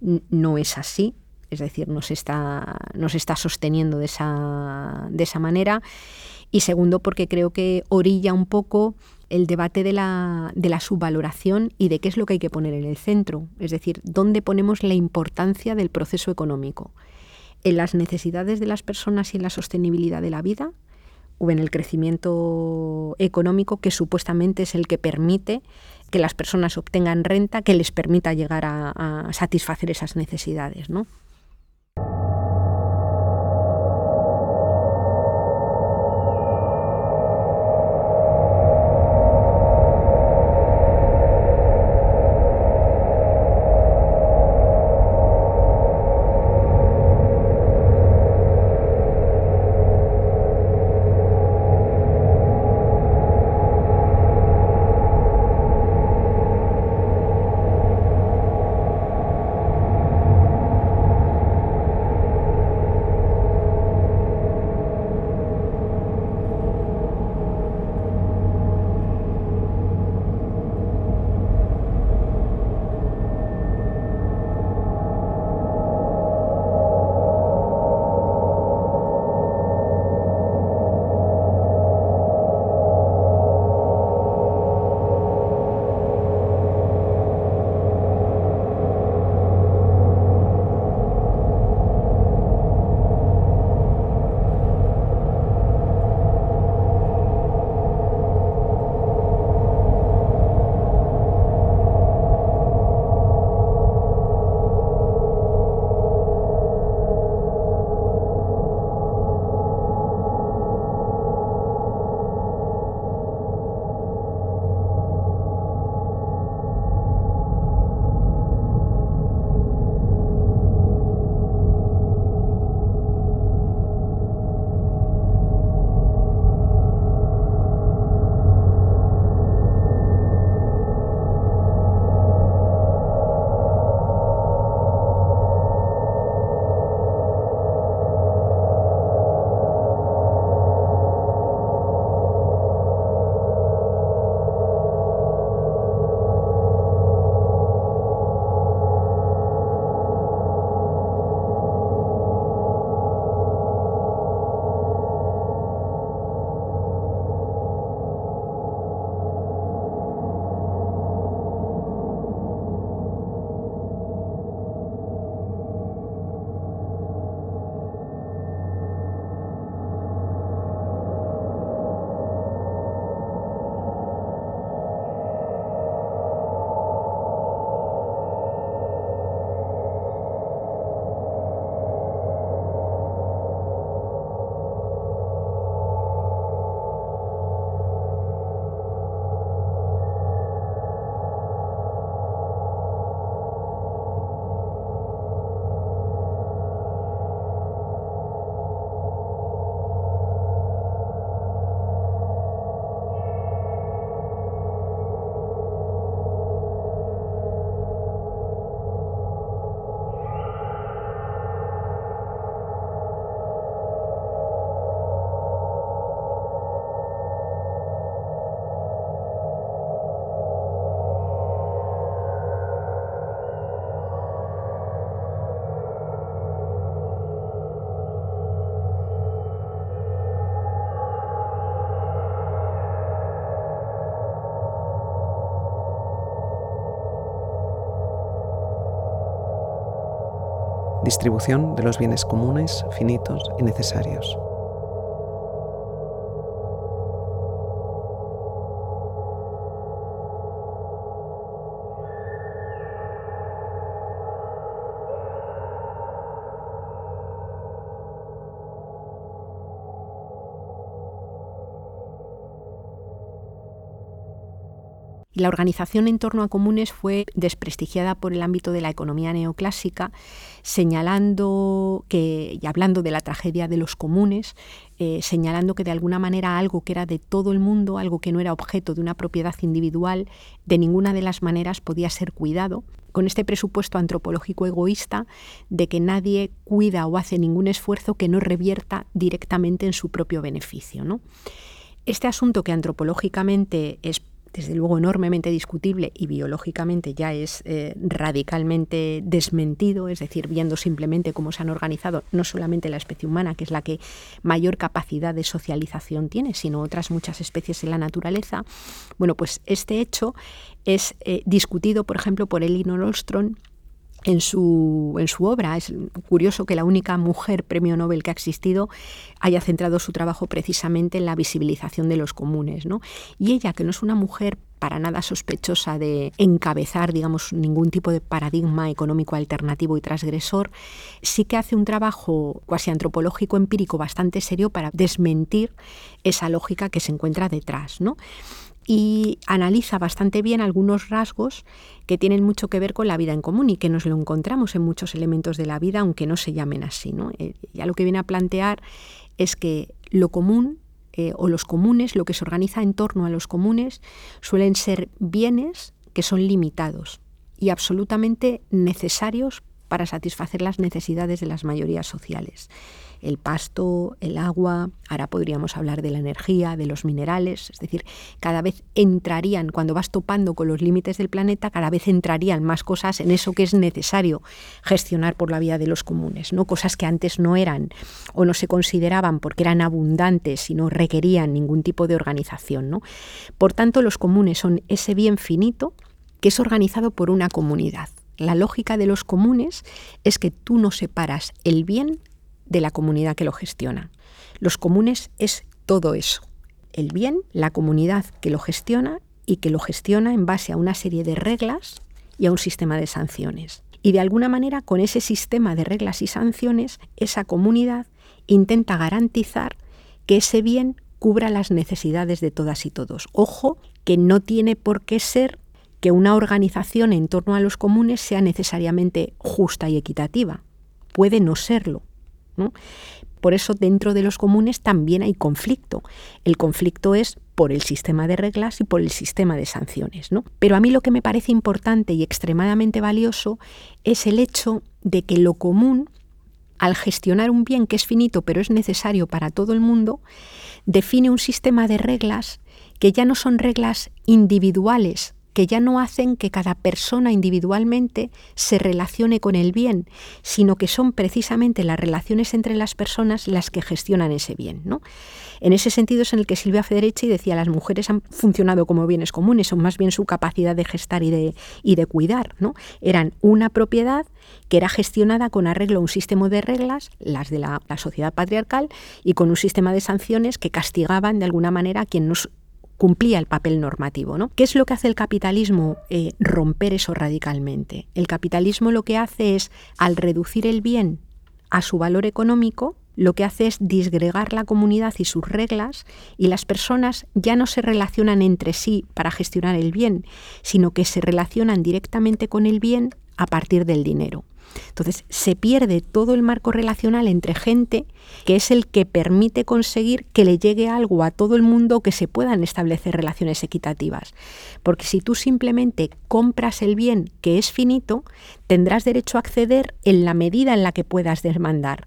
no es así es decir, nos está, nos está sosteniendo de esa, de esa manera. Y segundo, porque creo que orilla un poco el debate de la, de la subvaloración y de qué es lo que hay que poner en el centro. Es decir, dónde ponemos la importancia del proceso económico. ¿En las necesidades de las personas y en la sostenibilidad de la vida? ¿O en el crecimiento económico que supuestamente es el que permite que las personas obtengan renta que les permita llegar a, satisfacer esas necesidades? ¿no? Distribución de los bienes comunes, finitos y necesarios. La organización en torno a comunes fue desprestigiada por el ámbito de la economía neoclásica, señalando que, y hablando de la tragedia de los comunes, eh, señalando que de alguna manera algo que era de todo el mundo, algo que no era objeto de una propiedad individual, de ninguna de las maneras podía ser cuidado, con este presupuesto antropológico egoísta de que nadie cuida o hace ningún esfuerzo que no revierta directamente en su propio beneficio. ¿no? Este asunto que antropológicamente es desde luego enormemente discutible y biológicamente ya es eh, radicalmente desmentido, es decir, viendo simplemente cómo se han organizado no solamente la especie humana, que es la que mayor capacidad de socialización tiene, sino otras muchas especies en la naturaleza, bueno, pues este hecho es eh, discutido, por ejemplo, por Elinor Ostrom en su, en su obra. Es curioso que la única mujer premio Nobel que ha existido haya centrado su trabajo precisamente en la visibilización de los comunes. ¿no? Y ella, que no es una mujer para nada sospechosa de encabezar, digamos, ningún tipo de paradigma económico alternativo y transgresor, sí que hace un trabajo cuasi antropológico empírico bastante serio para desmentir esa lógica que se encuentra detrás, ¿no? Y analiza bastante bien algunos rasgos que tienen mucho que ver con la vida en común y que nos lo encontramos en muchos elementos de la vida, aunque no se llamen así. ¿no? Eh, ya lo que viene a plantear es que lo común eh, o los comunes, lo que se organiza en torno a los comunes, suelen ser bienes que son limitados y absolutamente necesarios para satisfacer las necesidades de las mayorías sociales el pasto, el agua, ahora podríamos hablar de la energía, de los minerales, es decir, cada vez entrarían, cuando vas topando con los límites del planeta, cada vez entrarían más cosas en eso que es necesario gestionar por la vía de los comunes, ¿no? Cosas que antes no eran o no se consideraban porque eran abundantes y no requerían ningún tipo de organización, ¿no? Por tanto, los comunes son ese bien finito que es organizado por una comunidad. La lógica de los comunes es que tú no separas el bien de la comunidad que lo gestiona. Los comunes es todo eso. El bien, la comunidad que lo gestiona y que lo gestiona en base a una serie de reglas y a un sistema de sanciones. Y de alguna manera, con ese sistema de reglas y sanciones, esa comunidad intenta garantizar que ese bien cubra las necesidades de todas y todos. Ojo, que no tiene por qué ser que una organización en torno a los comunes sea necesariamente justa y equitativa. Puede no serlo, por eso dentro de los comunes también hay conflicto. El conflicto es por el sistema de reglas y por el sistema de sanciones. Pero a mí lo que me parece importante y extremadamente valioso es el hecho de que lo común, al gestionar un bien que es finito pero es necesario para todo el mundo, define un sistema de reglas que ya no son reglas individuales que ya no hacen que cada persona individualmente se relacione con el bien, sino que son precisamente las relaciones entre las personas las que gestionan ese bien. ¿no? En ese sentido es en el que Silvia Federici decía las mujeres han funcionado como bienes comunes, son más bien su capacidad de gestar y de, y de cuidar. ¿no? Eran una propiedad que era gestionada con arreglo a un sistema de reglas, las de la, la sociedad patriarcal, y con un sistema de sanciones que castigaban de alguna manera a quien nos cumplía el papel normativo. ¿no? ¿Qué es lo que hace el capitalismo? Eh, romper eso radicalmente. El capitalismo lo que hace es, al reducir el bien a su valor económico, lo que hace es disgregar la comunidad y sus reglas y las personas ya no se relacionan entre sí para gestionar el bien, sino que se relacionan directamente con el bien a partir del dinero. Entonces se pierde todo el marco relacional entre gente que es el que permite conseguir que le llegue algo a todo el mundo que se puedan establecer relaciones equitativas. Porque si tú simplemente compras el bien que es finito, tendrás derecho a acceder en la medida en la que puedas demandar,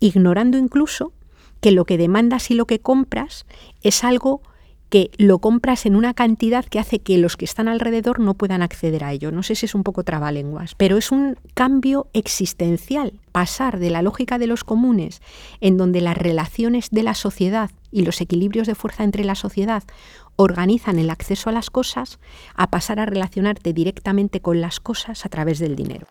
ignorando incluso que lo que demandas y lo que compras es algo que lo compras en una cantidad que hace que los que están alrededor no puedan acceder a ello. No sé si es un poco trabalenguas, pero es un cambio existencial, pasar de la lógica de los comunes, en donde las relaciones de la sociedad y los equilibrios de fuerza entre la sociedad organizan el acceso a las cosas, a pasar a relacionarte directamente con las cosas a través del dinero.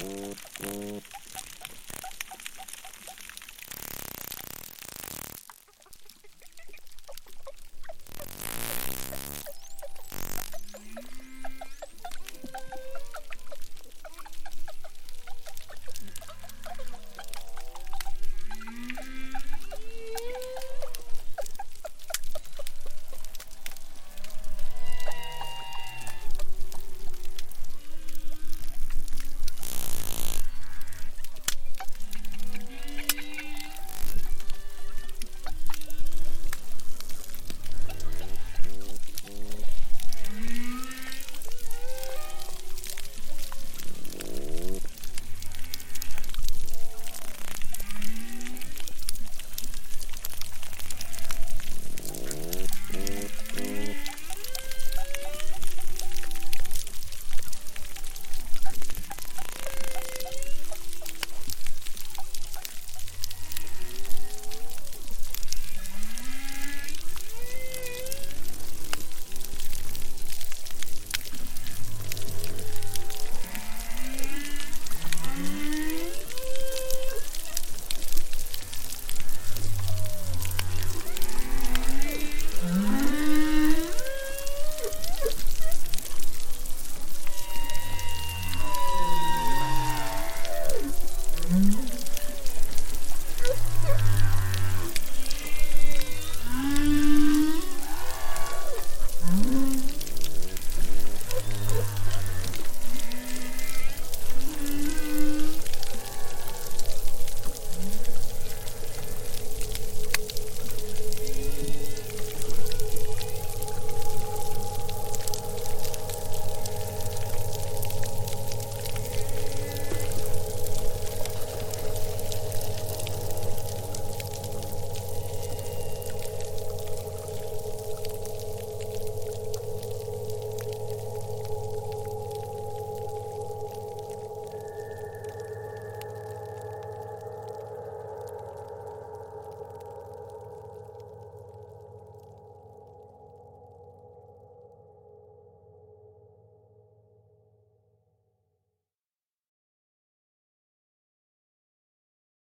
Boop, boop.